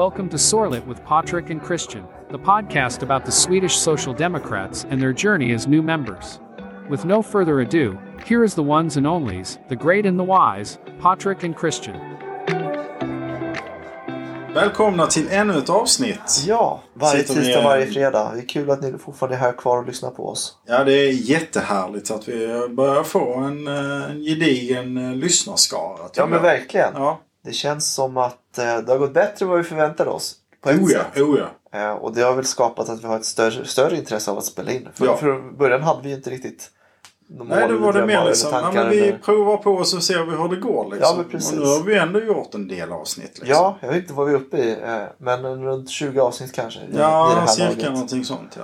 Welcome to Sorlet with Patrick and Christian, the podcast about the Swedish Social Democrats and their journey as new members. With no further ado, here is the ones and onlys, the great and the wise, Patrick and Christian. Välkomna till ännu ett avsnitt. Ja, varje Sitter ni- tisdag, varje fredag. Det är kul att ni fortfarande är här kvar och lyssnar på oss. Ja, det är jättehärligt att vi börjar få en, eh, en gedigen eh, lyssnarskara. Ja, men jag. verkligen. Ja, Det känns som att det har gått bättre än vad vi förväntade oss. På ett oh ja, sätt. oh ja. Eh, och det har väl skapat att vi har ett större, större intresse av att spela in. För, Ja. för början hade vi ju inte riktigt Nej, mål var det mer liksom, ja, tankar. men vi eller- provar på och så ser vi hur det går liksom. Ja. Och nu har vi ändå gjort en del avsnitt. Liksom. Ja, jag vet inte vad vi är uppe i. eh, Men en runt 20 avsnitt kanske. i- i det ja här cirka laget. någonting sånt ja.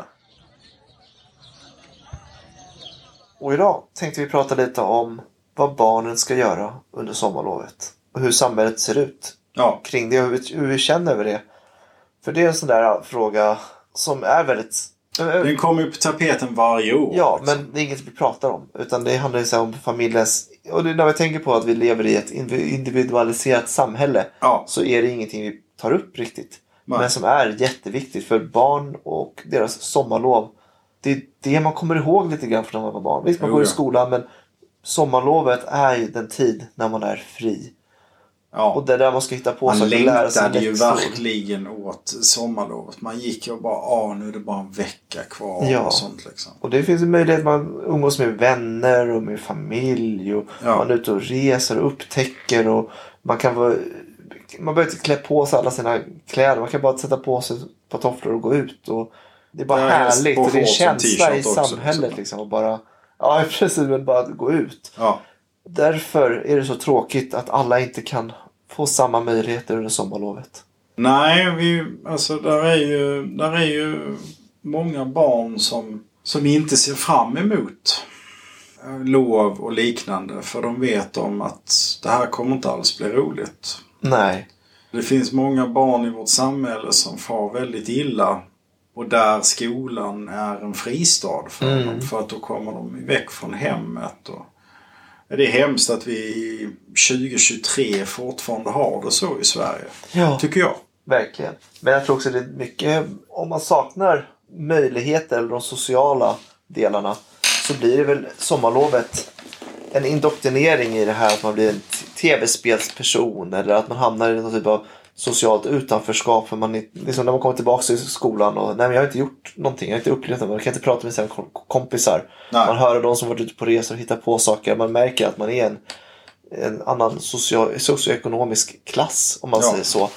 Och idag tänkte vi prata lite om vad barnen ska göra under sommarlovet. Och hur samhället ser ut Ja, kring det hur vi, hur vi känner över det. För det är en sån där fråga som är väldigt... den kommer ju på tapeten varje år. Ja, liksom. men det är inget vi pratar om. Utan det handlar ju om familjens... Och när vi tänker på att vi lever i ett individualiserat samhälle Ja, så är det ingenting vi tar upp riktigt. Nej. Men som är jätteviktigt för barn och deras sommarlov. Det är det man kommer ihåg lite grann från när man var barn. Visst, man Jo, går i skolan men sommarlovet är ju den tid när man är fri. Ja. Och det är där man ska hitta på Man saker och lära sig längtade ju verkligen åt sommarlovet. Man gick ju och bara, ah nu är det bara en vecka kvar Ja. och sånt liksom. Och det finns en möjlighet att man umgås med vänner och med familj. Och Ja. Man är ute och reser och upptäcker. Och man kan vara, man behöver inte klä på sig alla sina kläder. Man kan bara sätta på sig ett par tofflor och gå ut. Och det är bara Ja, härligt. och det är en känsla i t-shirt också, samhället. liksom. Liksom, och bara, ja, precis. Men bara att gå ut. Ja. Därför är det så tråkigt att alla inte kan få samma möjligheter under sommarlovet. Nej, vi, alltså där är ju, där är ju många barn som, som inte ser fram emot eh, lov och liknande. För de vet om att det här kommer inte alls bli roligt. Nej. Det finns många barn i vårt samhälle som far väldigt illa. Och där skolan är en fristad för Mm. dem. För att då kommer de väck från hemmet. Och det är hemskt att vi i 2023 fortfarande har det så i Sverige. Ja. Tycker jag. Verkligen. Men jag tror också det är mycket, om man saknar möjligheter eller de sociala delarna så blir det väl sommarlovet en indoktrinering i det här att man blir en tv-spelsperson eller att man hamnar i någon typ av socialt utanförskap. För man, liksom när man kommer tillbaka till skolan och nej men jag har inte gjort någonting, jag har inte upplevt det, man kan inte prata med sina kom- kompisar. Nej. Man hör de som varit ute på resor och hittat på saker, man märker att man är en en annan socio socioekonomisk klass om man Ja. säger så.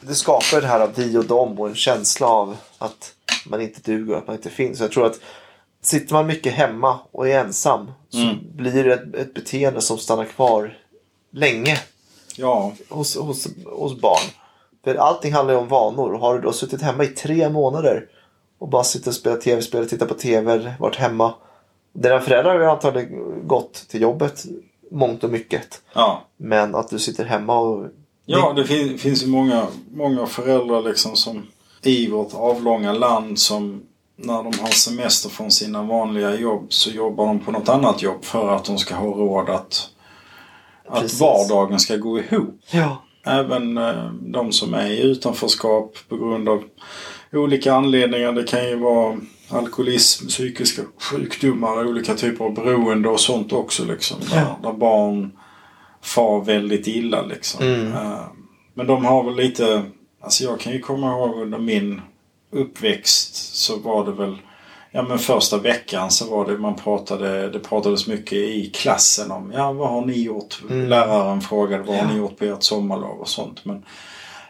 Det skapar det här av vi och dem och en känsla av att man inte duger och att man inte finns. Jag tror att sitter man mycket hemma och är ensam så Mm. blir det ett, ett beteende som stannar kvar länge Ja, hos, hos, hos barn. För allting handlar ju om vanor. Har du då suttit hemma i tre månader och bara sitter och spelar tv-spel, tittar på tv, varit hemma. Dina föräldrar har ju antagligen gått till jobbet mångt och mycket. ja. Men att du sitter hemma och... Ja, det fin finns ju många, många föräldrar liksom som i vårt avlånga land som när de har semester från sina vanliga jobb så jobbar de på något annat jobb för att de ska ha råd att, att vardagen ska gå ihop. Ja. Även eh, de som är i utanförskap på grund av olika anledningar. Det kan ju vara alkoholism, psykiska sjukdomar, olika typer av beroende och sånt också. Liksom, där, Ja. där barn far väldigt illa. Liksom. Mm. Eh, Men de har väl lite... Alltså jag kan ju komma ihåg under min uppväxt så var det väl... Ja men första veckan så var det man pratade, det pratades mycket i klassen om ja vad har ni gjort? Mm. Läraren frågade vad har Ja. ni gjort på ert sommarlov och sånt. Men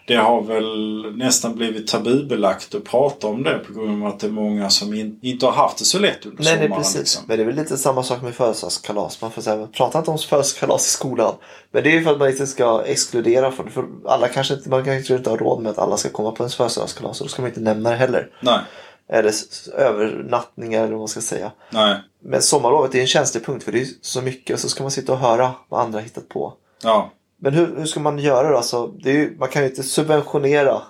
det har väl nästan blivit tabubelagt att prata om det på grund av att det är många som in, inte har haft det så lätt under Nej, sommaren. precis. Liksom. Men det är väl lite samma sak med födelsedagskalas. Man får säga, prata inte om födelsedagskalas i skolan. Men det är ju för att man inte ska exkludera det. För alla kanske inte, man kanske inte har råd med att alla ska komma på ens födelsedagskalas. Och då ska man inte nämna det heller. Nej, Eller övernattningar eller vad man ska säga. nej, Men sommarlovet är en känslig punkt för det är så mycket. Och så ska man sitta och höra vad andra hittat på. ja. Men hur, hur ska man göra då? Alltså, ju, man kan ju inte subventionera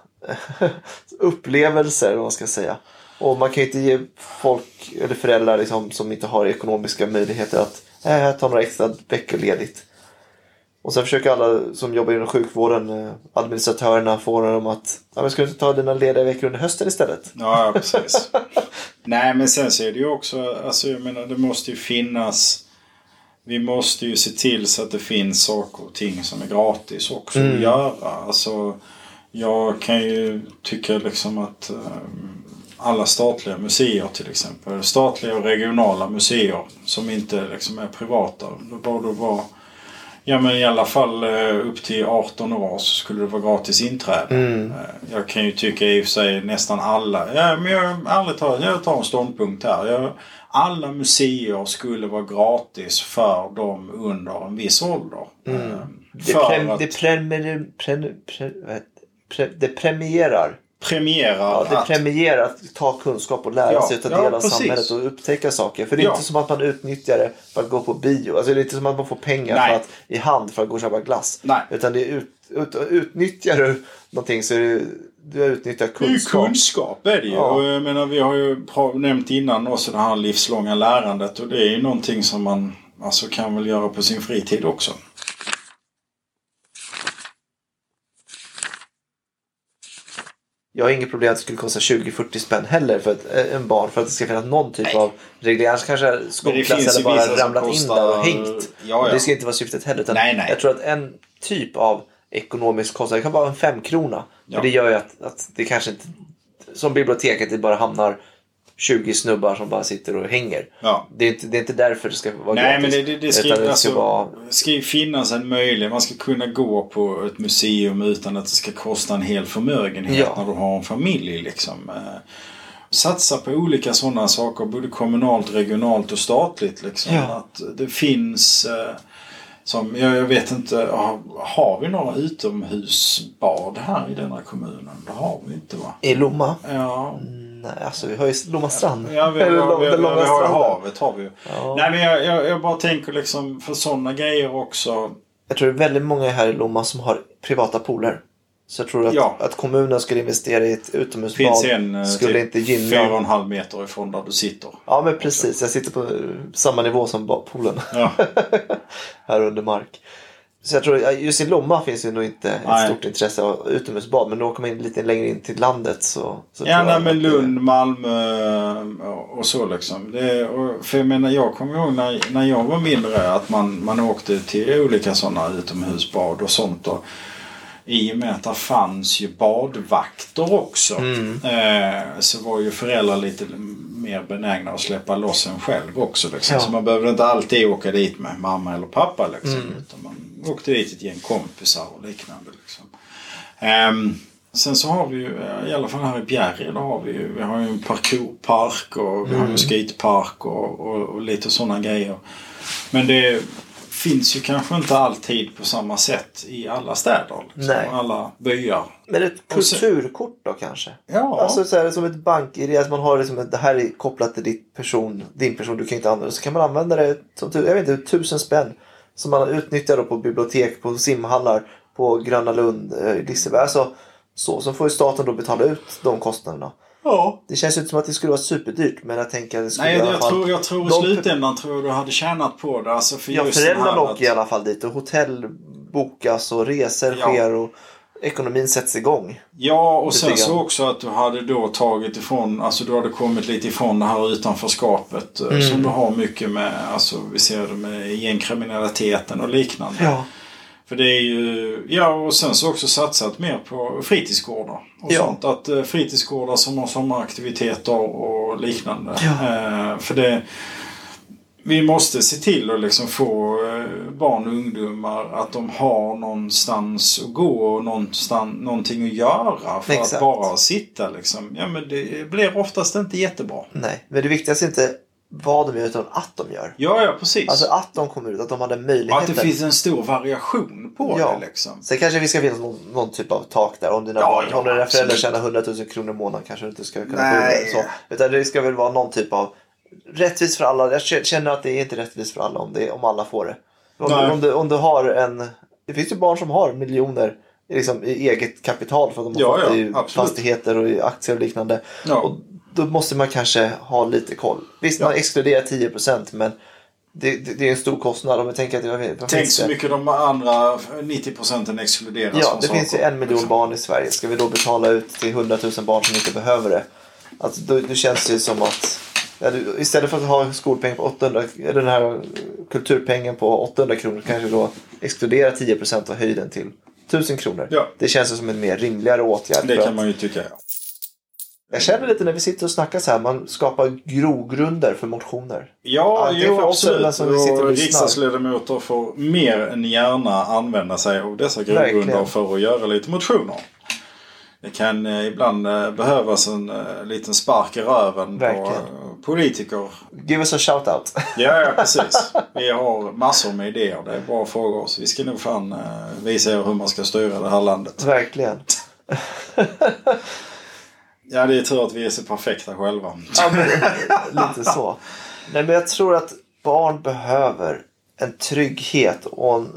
upplevelser, vad man ska säga. Och man kan ju inte ge folk eller föräldrar liksom, som inte har ekonomiska möjligheter att äh, ta några extra veckor ledigt. Och sen försöker alla som jobbar inom sjukvården, eh, administratörerna, få dem att ja, men ska du inte ta dina lediga veckor under hösten istället? Ja, ja precis. Nej, men sen så är det ju också, alltså jag menar det måste ju finnas vi måste ju se till så att det finns saker och ting som är gratis också Mm. att göra. Alltså, jag kan ju tycka liksom att eh, alla statliga museer till exempel, statliga och regionala museer som inte liksom är privata, då borde vara Ja men i alla fall eh, upp till 18 år så skulle det vara gratis inträde. Mm. Eh, Jag kan ju tycka i och för sig nästan alla. Ja, men jag, ärligt talat, jag tar en ståndpunkt här. Jag, alla museer skulle vara gratis för dem under en viss ålder. Mm. Eh, Det, prem, att det, premier, pre, pre, pre, det premierar. Premiera Ja, det att... premierar att ta kunskap och lära Ja, sig och ta ja, del av precis. samhället och upptäcka saker. För det är Ja. inte som att man utnyttjar det för att gå på bio. Alltså det är inte som att man får pengar Nej. för att, i hand för att gå och köpa glass. Nej. Utan det är ut, ut, utnyttjar du någonting så är det, du har utnyttjat Det är ju kunskap. kunskap är det ju. Ja. Och jag menar, vi har ju nämnt innan också det här livslånga lärandet. Och det är ju någonting som man alltså, kan väl göra på sin fritid också. Jag har inget problem att det skulle kosta 20-40 spänn heller för ett, eh, en barn för att det ska finnas någon typ av reglering. Annars kanske skolklass eller bara ramlat in kostar- där och hängt. Ja, ja. Det ska inte vara syftet heller. Utan Nej, nej. Jag tror att en typ av ekonomisk kostnad, det kan vara en femkrona. Ja. Men det gör ju att, att det kanske inte, som biblioteket, det bara hamnar 20 snubbar som bara sitter och hänger. Ja. Det är inte, det är inte därför det ska vara Nej gratis. men det, det, det, ska, det alltså, ska vara, ska finnas en möjlighet. Man ska kunna gå på ett museum utan att det ska kosta en hel förmögenhet Ja. när du har en familj. Liksom. Eh, Satsa på olika sådana saker, både kommunalt, regionalt och statligt. Liksom. Ja. Att det finns, eh, som, jag, vet inte, har, vi några utomhusbad här i denna kommunen? Det har vi inte va? I Lomma? Ja, Nej, alltså vi har ju Lomma strand. Ja, vi, vi, Eller vi, vi, vi, långa har ju havet har vi. Ja. Nej men jag, jag, jag bara tänker liksom för sådana grejer också. Jag tror det är väldigt många här i Lomma som har privata pooler. Så jag tror att, Ja. att kommunen skulle investera i ett Det utomhusbad en eh, skulle typ inte gynna... fyra och en halv meter ifrån där du sitter. Ja men precis, jag sitter på samma nivå som poolen. Ja. här under mark. Så jag tror just i Lomma finns det nog inte ett Nej. stort intresse av utomhusbad. Men då åker man in lite längre in till landet så... så Ja, nej, men att det- Lund, Malmö och- och så liksom. Det, och, för jag menar, jag kommer ihåg när, när jag var mindre att man, man åkte till olika sådana utomhusbad och sånt. Och, I och med att det fanns ju badvakter också. Mm. Eh, så var ju föräldrar lite mer benägna att släppa loss en själv också. Liksom. Ja. Så man behövde inte alltid åka dit med mamma eller pappa. Liksom, Mm. Utan man åkte dit ett gäng kompisar och liknande. Liksom. Ehm, sen så har vi ju, eh, i alla fall här i Bjärred, då har vi ju, vi har ju en parkourpark och vi har Mm. en skatepark och, och, och lite sådana grejer. Men det finns ju kanske inte alltid på samma sätt i alla städer. Liksom, Nej. Alla byar. Men ett kulturkort då kanske? Ja. Alltså så här, som ett bank-id, att man har liksom, ett- det här är kopplat till ditt person, din person, du kan inte använda det. Så kan man använda det som jag vet inte, tusen spänn. Som man utnyttjar då på bibliotek, på simhallar, på Gröna Lund, eh, Liseberg. Alltså, så, så får ju staten då betala ut de kostnaderna. ja. Det känns ju inte som att det skulle vara superdyrt men jag tänker att det skulle Nej, i alla jag fall... tror, jag tror i slutändan tror jag du hade tjänat på det. Alltså för Ja, föräldrarna åker i alla fall dit och hotell bokas och resor Ja. sker och ekonomin sätts igång. Ja, och sen så också att du hade då tagit ifrån, alltså du hade kommit lite ifrån det här utanförskapet eh, Mm. som du har mycket med, alltså vi ser det med gängkriminaliteten och liknande. Ja. För det är ju, ja och sen så också satsat mer på fritidsgårdar och Ja. sånt. Att eh, fritidsgårdar som har sommaraktiviteter och liknande. Ja. Eh, för det, vi måste se till att liksom få eh, barn och ungdomar att de har någonstans att gå och någonstans, någonting att göra. För Exakt. att bara sitta liksom. Ja men det blir oftast inte jättebra. Nej, men det viktigaste är inte vad de gör utan att de gör. Ja, ja precis. Alltså att de kommer ut, att de hade och att det finns en stor variation på Ja. det liksom. Sen kanske vi ska finnas någon, någon typ av tak där. Om dina, Ja, barn, ja, om dina föräldrar tjänar 100 000 kronor i månaden kanske du inte ska kunna Nej. få det. Så. Utan det ska väl vara någon typ av rättvis för alla. Jag känner att det är inte rättvist för alla om, det, om alla får det. Om, om, du, om du har en... Det finns ju barn som har miljoner liksom, i eget kapital för att de har Ja, fått ja, i absolut. fastigheter och i aktier och liknande. Ja. Och då måste man kanske ha lite koll. Visst, Ja. man exkluderar 10% men det, det, det är en stor kostnad. Om vi tänker att det, vad Tänk så mycket de andra 90 procenten exkluderas Ja, det finns ju en miljon barn i Sverige. Ska vi då betala ut till 100 000 barn som inte behöver det? Alltså, då, då känns det ju som att ja, du, istället för att ha en skolpeng på 800, eller den här kulturpengen på 800 kronor kanske då exkludera 10 procent och höj den till 1000 kronor. Ja. Det känns som en mer rimligare åtgärd. Det kan att- man ju tycka. Ja. Jag känner lite när vi sitter och snackar så här, man skapar grogrunder för motioner. Ja, Antingen jo för absolut. som vi sitter och och riksdagsledamöter får mer än gärna använda sig av dessa Verkligen. grogrunder för att göra lite motioner. Det kan eh, ibland eh, behövas en eh, liten spark i röven på Verkligen. eh, politiker. Give us a shout out. Ja, ja, precis. Vi har massor med idéer. Det är bra att fråga oss. Vi ska nog fan visa er hur man ska styra det här landet. Verkligen. Ja, det är tur att vi är så perfekta själva. Ja, men, lite så. Nej, men jag tror att barn behöver en trygghet och en,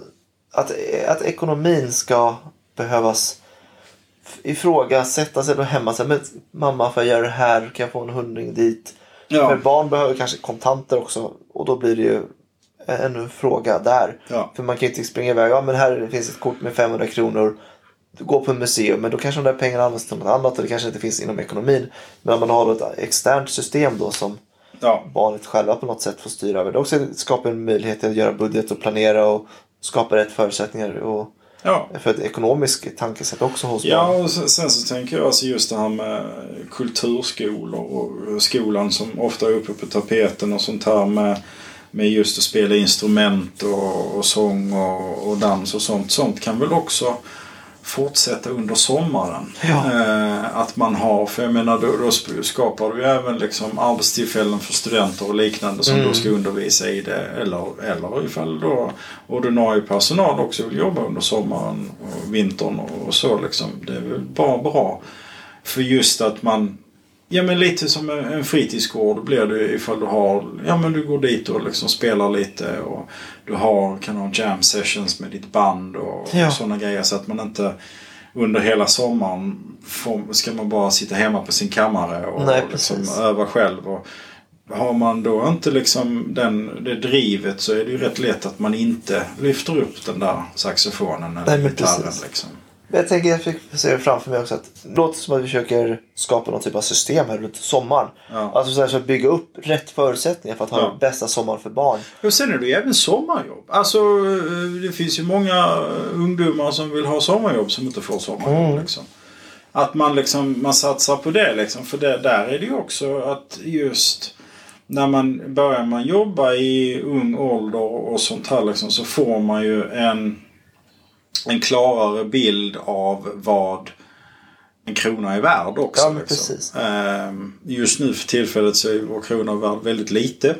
att, att ekonomin ska behövas ifrågasättas eller hemma. Så här, men mamma, får jag göra det här? Kan jag få en hundring dit? Ja. För barn behöver kanske kontanter också och då blir det ju en fråga där. Ja. För man kan ju inte springa iväg. Ja men här finns ett kort med 500 kronor. Går på museum men då kanske de där pengarna används till något annat och det kanske inte finns inom ekonomin. Men om man har ett externt system då som Ja. barnet själva på något sätt får styra över. Det också skapar en möjlighet att göra budget och planera och skapa rätt förutsättningar. Och ja. för ett ekonomiskt tankesätt också hos Ja, barn. och sen, sen så tänker jag alltså just det här med kulturskolor och skolan som ofta är uppe på tapeten och sånt här med, med just att spela instrument och, och sång och, och dans och sånt. Sånt kan väl också fortsätta under sommaren. Ja. Eh, att man har, för jag menar då, då skapar du även liksom arbetstillfällen för studenter och liknande som Mm. då ska undervisa i det. Eller, eller ifall då ordinarie personal också vill jobba under sommaren och vintern och, och så liksom. Det är väl bara bra. För just att man Ja men lite som en en fritidsgård blir det ifall du har, ja men du går dit och liksom spelar lite och du har, kan ha jam sessions med ditt band och, Ja. och sådana grejer så att man inte under hela sommaren får, ska man bara sitta hemma på sin kammare och Nej, liksom precis. öva själv. Och har man då inte liksom den, det drivet så är det ju rätt lätt att man inte lyfter upp den där saxofonen eller Nej, gitarren. Liksom. Jag tänker jag fick se framför mig också att det låter som att vi försöker skapa någon typ av system här runt sommaren. Ja. Alltså så här, så bygga upp rätt förutsättningar för att ha Ja. bästa sommaren för barn. Och sen är det ju även sommarjobb. Alltså eh, det finns ju många ungdomar som vill ha sommarjobb som inte får sommarjobb. Mm. Liksom. Att man liksom man satsar på det liksom. För det, där är det ju också att just när man börjar man jobba i ung ålder och sånt här liksom, så får man ju en, en klarare bild av vad en krona är värd också. Ja, liksom. Ehm, Just nu för tillfället så är vår krona värd väldigt lite.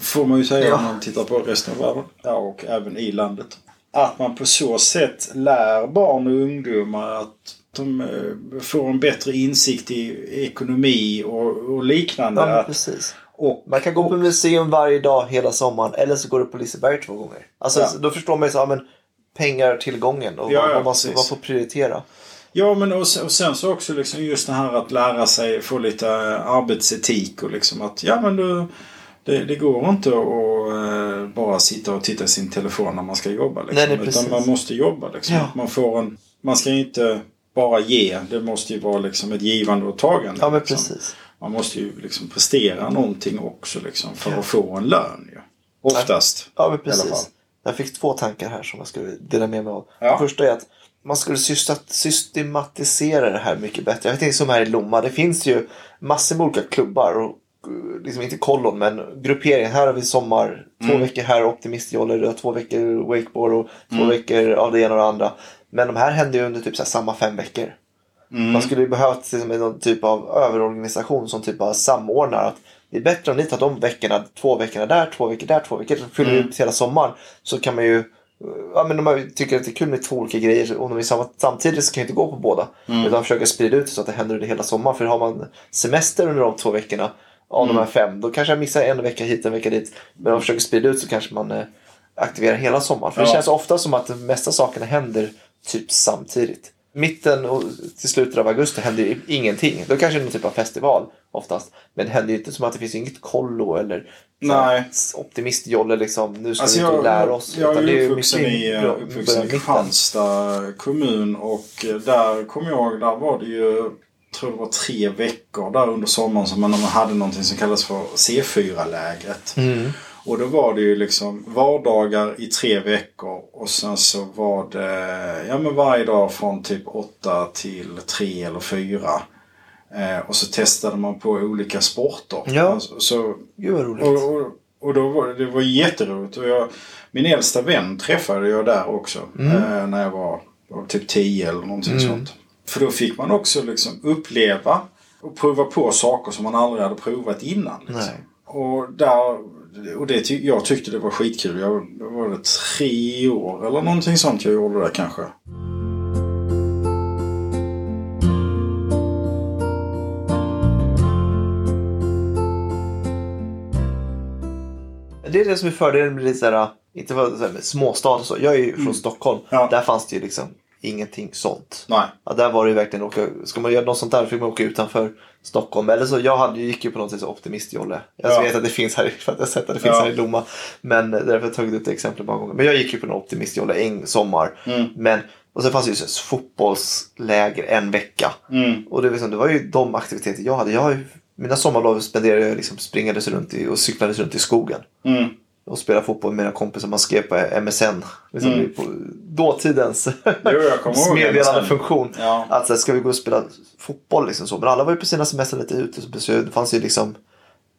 Får man ju säga Ja. om man tittar på resten av världen. Ja, och även i landet. Att man på så sätt lär barn och ungdomar att de eh, får en bättre insikt i ekonomi och, och liknande. Ja, precis. och, Man kan gå på museum varje dag hela sommaren eller så går du på Liseberg två gånger. Alltså, Ja. Då förstår man ju så, men pengar tillgången och Ja, vad, ja, vad man, vad får prioritera. Ja, men och sen, och sen så också liksom just det här att lära sig få lite eh, arbetsetik och liksom att ja men du, det, det går inte att eh, bara sitta och titta i sin telefon när man ska jobba. Liksom, Nej, nej, utan man måste jobba. Liksom. Ja. Man, får en, man ska inte bara ge. Det måste ju vara liksom ett givande och tagande. Ja men liksom. precis. Man måste ju liksom prestera någonting också liksom, för Ja. att få en lön. Ju. Oftast. Ja men precis. Jag fick två tankar här som jag skulle dela med mig av. Ja. Den första är att man skulle systematisera det här mycket bättre. Jag tänkte som här i Lomma. Det finns ju massor med olika klubbar. Och, eh, liksom inte kollon men grupperingar. Här har vi sommar. Två Mm. veckor här optimistjoller. och Två veckor wakeboard och två Mm. veckor av det ena och det andra. Men de här händer ju under typ så här samma fem veckor. Mm. Man skulle ju behöva liksom, någon typ av överorganisation som typ av samordnar. Att det är bättre om ni tar de veckorna, två veckorna där, två veckor där, två veckor. Så fyller Mm. ut hela sommaren. Så kan man ju, ja men man tycker att det är kul med två olika grejer. Om de är samma, samtidigt så kan jag inte gå på båda. Mm. Utan försöka sprida ut det så att det händer under hela sommaren. För har man semester under de två veckorna av Mm. de här fem. Då kanske jag missar en vecka hit, en vecka dit. Men om man försöker sprida ut så kanske man eh, aktiverar hela sommaren. För det Ja. känns ofta som att de mesta sakerna händer typ samtidigt. Mitten och till slutet av augusti händer ju ingenting. Då kanske det är någon typ av festival. oftast. Men det händer ju inte som att det finns inget kollo eller optimistjolle liksom. Nu ska Alltså vi ut och jag, lära oss. jag Utan är uppvuxen i, uppvuxen början i. Kristianstad kommun och eh, där kommer jag ihåg, där var det ju, jag tror det var tre veckor där under sommaren som man hade någonting som kallas för C4-lägret. Mm. Och då var det ju liksom vardagar i tre veckor och sen så var det ja men varje dag från typ åtta till tre eller fyra. Eh, och så testade man på olika sporter. Ja. Alltså, så Gud vad roligt. och, och, och då var det var jätteroligt. Och jag, min äldsta vän träffade jag där också. Eh, när jag var, var typ 10 eller någonting sånt. För då fick man också liksom uppleva och prova på saker som man aldrig hade provat innan. Liksom. Och, där, och det, ty- jag tyckte det var skitkul. Jag var det tre år eller någonting sånt jag gjorde det kanske. Det är det som är fördelen med lite såhär, inte för småstad och så. Jag är ju från Stockholm. Mm. Ja. Där fanns det ju liksom ingenting sånt. Nej. Ja, där var det verkligen åka, ska man göra något sånt där fick man åka utanför Stockholm. Eller så, jag hade, gick ju på något sätt optimistjolle. Jag Ja. vet att det finns här, för att jag sett att det finns Ja. här i Lomma. Men därför har jag upp det exemplet många gånger. Men jag gick ju på en optimistjolle en sommar. Mm. Men, och sen fanns det ju så fotbollsläger en vecka. Mm. Och det, liksom, det var ju de aktiviteter jag hade. Jag mina sommarlov spenderade jag liksom springades runt i, och cyklades runt i skogen. Mm. Och spelade fotboll med mina kompisar. Man skrev på MSN. Liksom Mm. på dåtidens Jo, jag kommer ihåg meddelande MSN. funktion. Ja. Att så här, ska vi gå och spela fotboll liksom så. Men alla var ju på sina semester lite ute. Så det fanns ju liksom.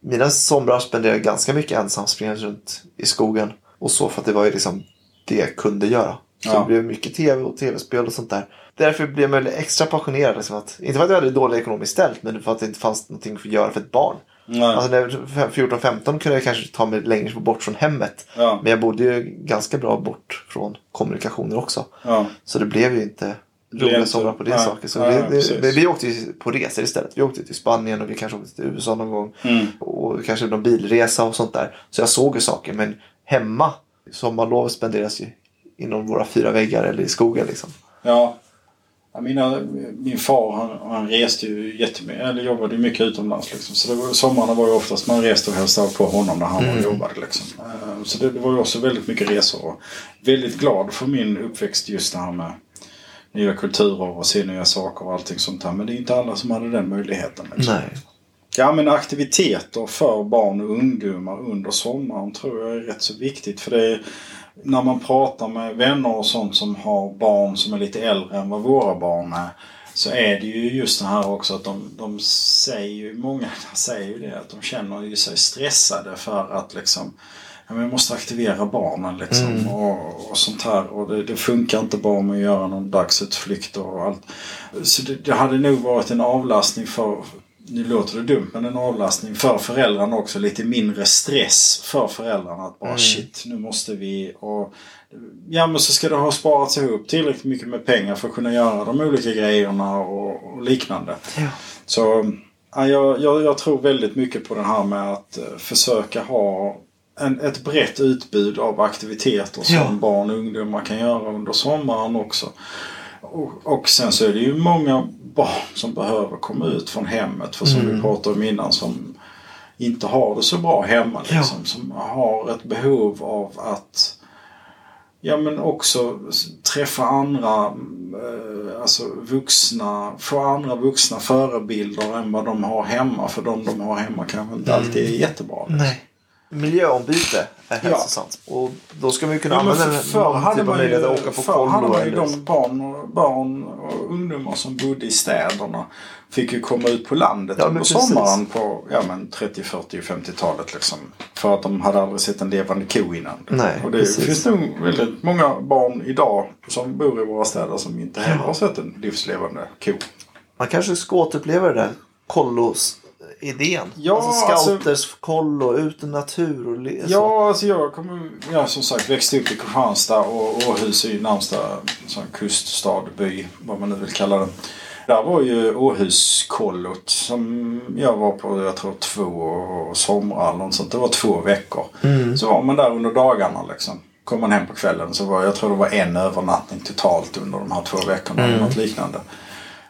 Mina somrar spenderade jag ganska mycket ensam springandes runt i skogen. Och så för att det var ju liksom det jag kunde göra. Så Ja. det blev mycket tv och tv-spel och sånt där. Därför blev jag extra passionerad. Liksom att, inte för att jag hade dåligt ekonomiskt ställt. Men för att det inte fanns någonting att göra för ett barn. Nej. Alltså när jag var 14-15 kunde jag kanske ta mig längre bort från hemmet. Ja. Men jag bodde ju ganska bra bort från kommunikationer också. Ja. Så det blev ju inte roliga somrar på det nej, saker. Så nej, precis. det, vi åkte på resor istället. Vi åkte till Spanien och vi kanske åkte till USA någon gång. Mm. Och kanske någon bilresa och sånt där. Så jag såg ju saker. Men hemma, sommarlov spenderas ju inom våra fyra väggar eller i skogen liksom. Ja. Mina, min far han, han reste ju jättemycket, eller jobbade mycket utomlands. Liksom. Så det var, sommarna var ju oftast man reste och hälsade på honom när han var och jobbade. Liksom. Eh, Så det, det var ju också väldigt mycket resor. Och väldigt glad för min uppväxt just det här med nya kulturer och se nya saker och allting sånt här. Men det är inte alla som hade den möjligheten. Liksom. Nej. Ja men aktiviteter för barn och ungdomar under sommaren tror jag är rätt så viktigt. För det är, när man pratar med vänner och sånt som har barn som är lite äldre än vad våra barn är. Så är det ju just det här också att de, de säger ju, många säger ju det att de känner ju sig stressade för att liksom Ja, men jag måste aktivera barnen liksom och, och sånt här. Och det, det funkar inte bara med att göra någon dagsutflykt och allt. Så det, det hade nog varit en avlastning för, nu låter det dumt, men en avlastning för föräldrarna också. Lite mindre stress för föräldrarna. Att bara shit, nu måste vi. Och, ja men så ska det ha sparats ihop tillräckligt mycket med pengar för att kunna göra de olika grejerna och, och liknande. Ja. Så ja, jag, jag, jag tror väldigt mycket på det här med att eh, försöka ha en, ett brett utbud av aktiviteter som Ja. barn och ungdomar kan göra under sommaren också. Och, och sen så är det ju många barn som behöver komma ut från hemmet. För som vi pratade om innan som inte har det så bra hemma. Liksom, Som har ett behov av att Ja men också träffa andra eh, alltså vuxna, få andra vuxna förebilder än vad de har hemma. För de de har hemma kanske inte alltid är jättebra. liksom. Nej. Miljöombyte hälsosamt. Och då ska man ju kunna Ja, använda för, förr hade typ av man ju, att åka på förr hade man ju de barn och, barn och ungdomar som bodde i städerna. Fick ju komma ut på landet Ja, precis. sommaren på ja, men 30, 40 och 50-talet. Liksom. För att de hade aldrig sett en levande ko innan. Nej, och det precis. finns nog väldigt många barn idag som bor i våra städer som inte heller har sett en livslevande ko. Man kanske ska återuppleva det där kollos-idén. Ja, alltså alltså- scouters kollo, ut i natur och le-. Ja, alltså jag kommer, ja, som sagt växte upp i Kristianstad och Åhus är ju närmsta sån kuststad, by, vad man nu vill kalla det. Där var ju Åhuskollot som jag var på, jag tror två somrar eller något sånt. Det var två veckor. Så var man där under dagarna liksom. Kom man hem på kvällen så var jag tror det var en övernattning totalt under de här två veckorna. Eller något liknande.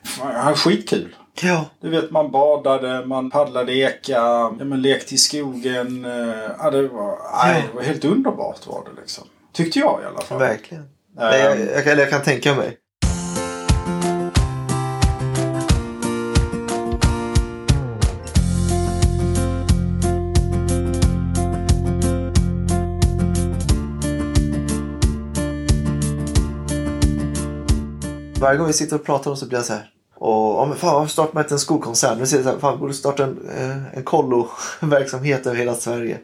Fan, jag hade skitkul. Ja. Du vet, man badade, man paddlade eka, ja, man lekte i skogen. eh, Ja, det, var, nej, det var helt underbart var det liksom. Tyckte jag i alla fall. Verkligen. Nej, jag, eller jag kan tänka mig. Varje gång vi sitter och pratar om så blir jag så här. Och, ja, men fan, varför startar man inte en skokoncern? Vi säger så här, fan, borde starta en, eh, en kollo-verksamhet över hela Sverige.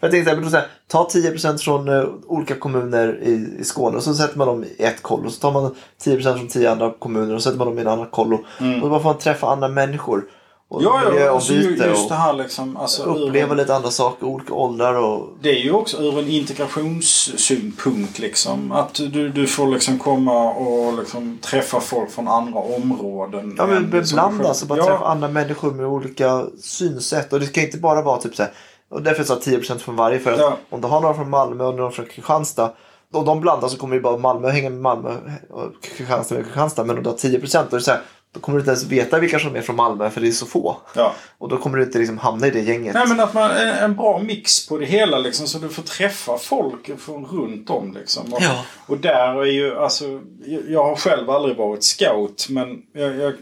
För jag tänkte så här, ta 10% från eh, olika kommuner i, i Skåne och så sätter man dem i ett kollo. Så tar man 10% från 10 andra kommuner och så sätter man dem i en annan kollo. Och så bara får man träffa andra människor. Och Ja, ja alltså, just det här liksom. Alltså, uppleva ur, lite andra saker, olika åldrar och... Det är ju också ur en integrationssynpunkt liksom. Att du, du får liksom komma och liksom träffa folk från andra områden. Ja men beblandas och bara ja, träffa andra människor med olika synsätt. Och det kan inte bara vara typ så här. Och därför sa jag 10% från varje. För att Ja. om du har några från Malmö och några från Kristianstad. Om de blandas så kommer ju bara Malmö hänga med Malmö och Kristianstad med Kristianstad. Men om du har 10% då, är det så här, då kommer du inte ens veta vilka som är från Malmö för det är så få. Ja. Och då kommer du inte liksom hamna i det gänget. Nej men att man en, en bra mix på det hela liksom så du får träffa folk från runt om liksom. Och, Ja. och där är ju alltså jag, har själv aldrig varit scout men jag, jag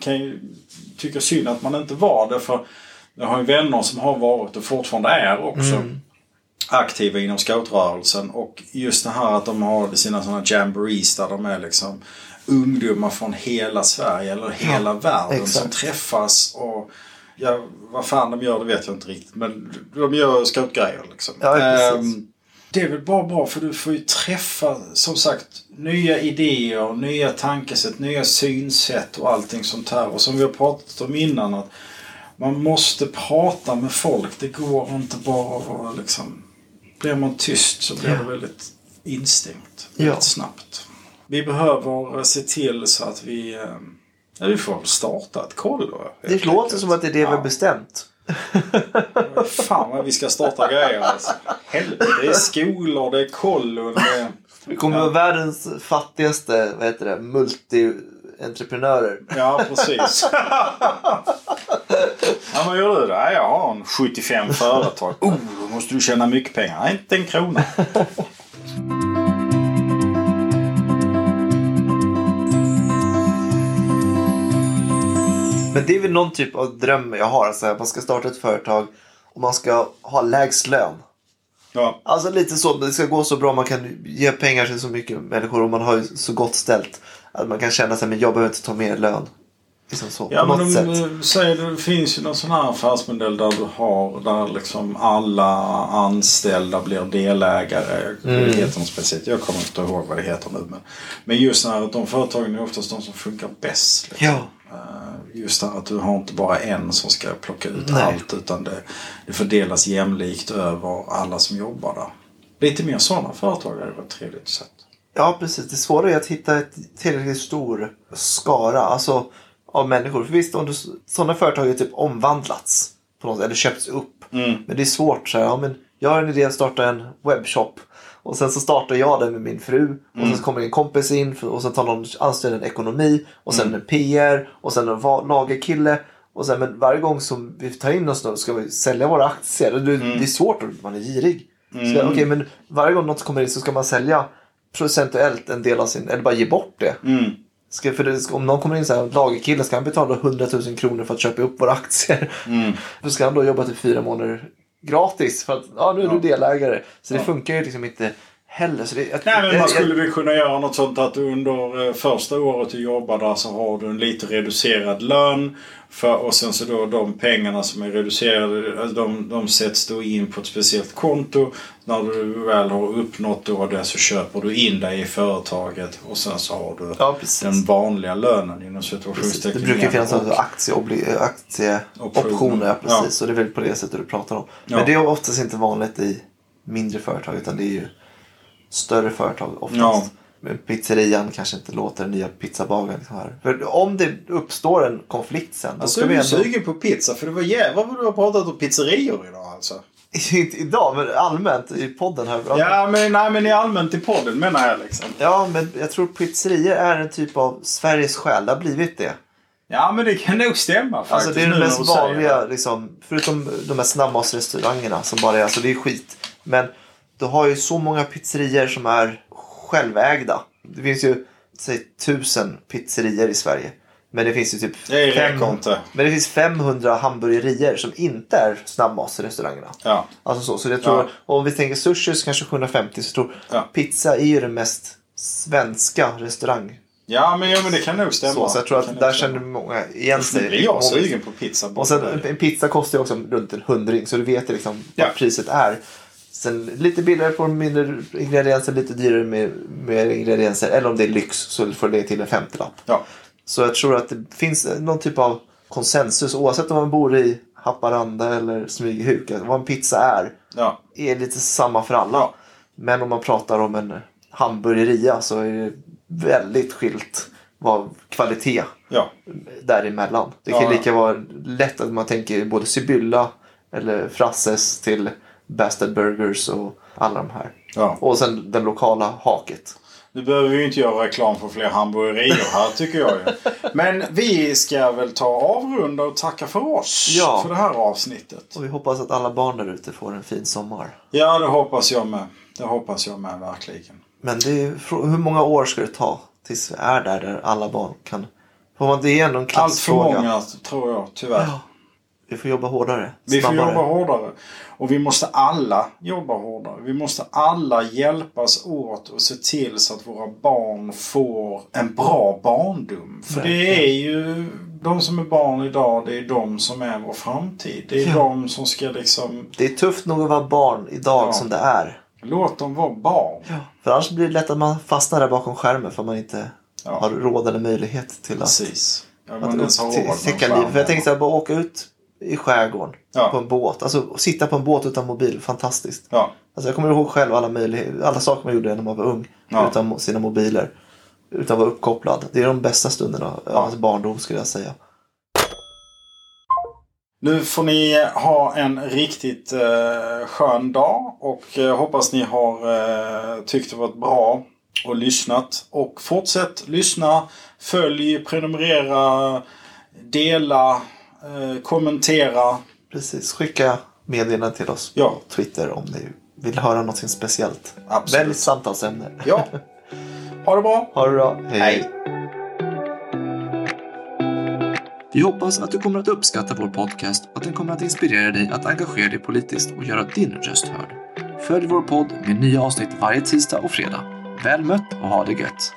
kan ju tycka synd att man inte var det för jag har ju vänner som har varit och fortfarande är också aktiva inom scoutrörelsen och just det här att de har sina sådana jamborees där de är liksom ungdomar från hela Sverige eller hela världen som exakt. träffas och ja, vad fan de gör det vet jag inte riktigt men de gör scoutgrejer liksom. Ja. Ehm, det är väl bara bra för du får ju träffa som sagt nya idéer, nya tankesätt, nya synsätt och allting sånt här. Och som vi har pratat om innan att man måste prata med folk. Det går inte bara att vara liksom... Blir man tyst så blir Ja. det väldigt instängt. Ja. Väldigt snabbt. Vi behöver se till så att vi... eh, Ja, vi får starta ett kollo. det helt låter enkelt. som att det är det vi Ja. har bestämt. Fan vad vi ska starta grejer alltså. Helvete, det är skolor, det är kollon. Det. Vi kommer vara världens fattigaste vad heter det, multi-entreprenörer. Ja, precis. ja, vad gör du då? Jag har en 75 företag. Oh, då måste du tjäna mycket pengar. Nej, inte en krona. Men det är väl någon typ av dröm jag har. Alltså, att man ska starta ett företag och man ska ha lägst lön. Ja, Alltså lite så. Det ska gå så bra. Man kan ge pengar till så mycket människor och man har så gott ställt. Att man kan känna sig men jag behöver inte ta mer lön. Liksom så. ja men de sätt. eh, säger det finns ju någon sån här affärsmodell där du har där liksom alla anställda blir delägare. Det heter något speciellt. Jag kommer inte ihåg vad det heter nu. Men, men just när de företagen är oftast de som funkar bäst. Liksom. Ja. Just att du har inte bara en som ska plocka ut Nej. allt utan det, det fördelas jämlikt över alla som jobbar där. Lite mer sådana företag hade varit trevligt att se. Ja precis. Det svåra är att hitta ett tillräckligt stor skara. Alltså av människor. För visst, om du, sådana företag har typ omvandlats. På något, eller köpts upp. Mm. Men det är svårt. Så här, ja, men jag har en idé att starta en webbshop. Och sen så startar jag den med min fru. Och Mm. sen så kommer en kompis in. Och sen tar någon anställer en ekonomi. Och sen Mm. en PR. Och sen en lagerkille. Och sen men varje gång som vi tar in oss då ska vi sälja våra aktier. Det, Mm. det är svårt. och Man är girig. Ska, Okej men varje gång något kommer in så ska man sälja procentuellt en del av sin. Eller bara ge bort det. Mm. Ska, för det, om någon kommer in så här, lagerkille ska han betala 100 000 kronor för att köpa upp våra aktier. Mm. Då ska han då jobba till fyra månader gratis för att ja, nu är du delägare. Så det funkar ju liksom inte heller. Så det, jag, Nej, men jag- man skulle väl kunna göra något sånt att du under eh, första året du jobbar där så har du en lite reducerad lön. För, och sen så då de pengarna som är reducerade alltså de, de sätts då in på ett speciellt konto. När du väl har uppnått då det så köper du in dig i företaget och sen så har du Ja, den vanliga lönen inom situationstecken. Det brukar finnas aktieobli- aktieoptioner. Optioner. Ja, precis. Ja. Så det är väl på det sättet du pratar om. Men Ja. det är oftast inte vanligt i mindre företag utan det är ju större företag oftast. Ja. Men pizzerian kanske inte låter den nya pizzabagaren. Liksom här. För om det uppstår en konflikt sen. Då Alltså ska är du ändå... sugen på pizza? För det var jävlar vad du har pratat om pizzerior idag alltså. Inte idag, men allmänt i podden här. Ja, men, nej, men i allmänt i podden menar jag liksom. Ja, men jag tror pizzerior är en typ av Sveriges själ. Det har blivit det. Ja, men det kan nog stämma faktiskt. Alltså det är när mest vanliga, liksom, förutom de här snabbmatsrestaurangerna som bara är, alltså det är skit. Men du har ju så många pizzerier som är självägda. Det finns ju, säg tusen pizzerier i Sverige. Men det finns ju typ Det fem-. Men det finns 500 hamburgerier som inte är snabbmatsrestaurangerna. Ja. Alltså så, så jag tror, Ja. om vi tänker sushi så kanske 750 så tror Ja. pizza är ju den mest svenska restaurang. Ja, men, ja, men det kan nog stämma. Så, så jag tror att där känner många igen Nu sig. blir jag sugen på pizza. Och sen en, pizza kostar ju också runt en hundring så du vet liksom vad priset är. Sen lite billigare på mindre ingredienser, lite dyrare med mer ingredienser. Eller om det är lyx så får det till en 50-lapp. Ja. Så jag tror att det finns någon typ av konsensus oavsett om man bor i Haparanda eller Smygehuk. Vad en pizza är Ja. är lite samma för alla. Ja. Men om man pratar om en hamburgeria så är det väldigt skilt vad kvalitet Ja. däremellan. Det kan Ja. lika vara lätt att man tänker både Sibylla eller Frasses till Bastard Burgers och alla de här. ja. Och sen den lokala haket. Nu behöver vi ju inte göra reklam för fler hamburgerier här tycker jag ju. Men vi ska väl ta avrunda och tacka för oss. Ja. För det här avsnittet. Och vi hoppas att alla barn där ute får en fin sommar. Ja, det hoppas jag med. Det hoppas jag med verkligen. Men det är, hur många år ska det ta tills vi är där, där alla barn kan... Får man, det ändå en Allt för klassfråga. många tror jag, tyvärr. Ja. Vi får jobba hårdare. Vi får snabbare. jobba hårdare. Och vi måste alla jobba hårdare. Vi måste alla hjälpas åt och se till så att våra barn får en bra barndom. För det är ju de som är barn idag, det är de som är vår framtid. Det är Ja. de som ska liksom... Det är tufft nog att vara barn idag Ja. som det är. Låt dem vara barn. För annars blir det lätt att man fastnar där bakom skärmen för man inte Ja. har råd eller möjlighet till att, Precis. Ja, att man ens har upp- råd till- med täcka skärm livet. För jag tänkte här, bara åka ut i skärgården Ja. på en båt. Alltså sitta på en båt utan mobil, fantastiskt. Ja. Alltså, jag kommer ihåg själv alla, möjligheter, alla saker man gjorde när man var ung. Ja. Utan sina mobiler. Utan att vara uppkopplad. Det är de bästa stunderna av Ja. ens barndom skulle jag säga. Nu får ni ha en riktigt eh, skön dag och eh, hoppas ni har eh, tyckt det varit bra och lyssnat. Och fortsätt lyssna, följ, prenumerera, dela, eh, kommentera. Precis, skicka meddelanden till oss Ja. på Twitter om ni vill höra något speciellt. Absolut. Välj samtalsämne. Ja, ha det bra. Ha det bra. Hej. Vi hoppas att du kommer att uppskatta vår podcast och att den kommer att inspirera dig att engagera dig politiskt och göra din röst hörd. Följ vår podd med nya avsnitt varje tisdag och fredag. Väl mött och ha det gött!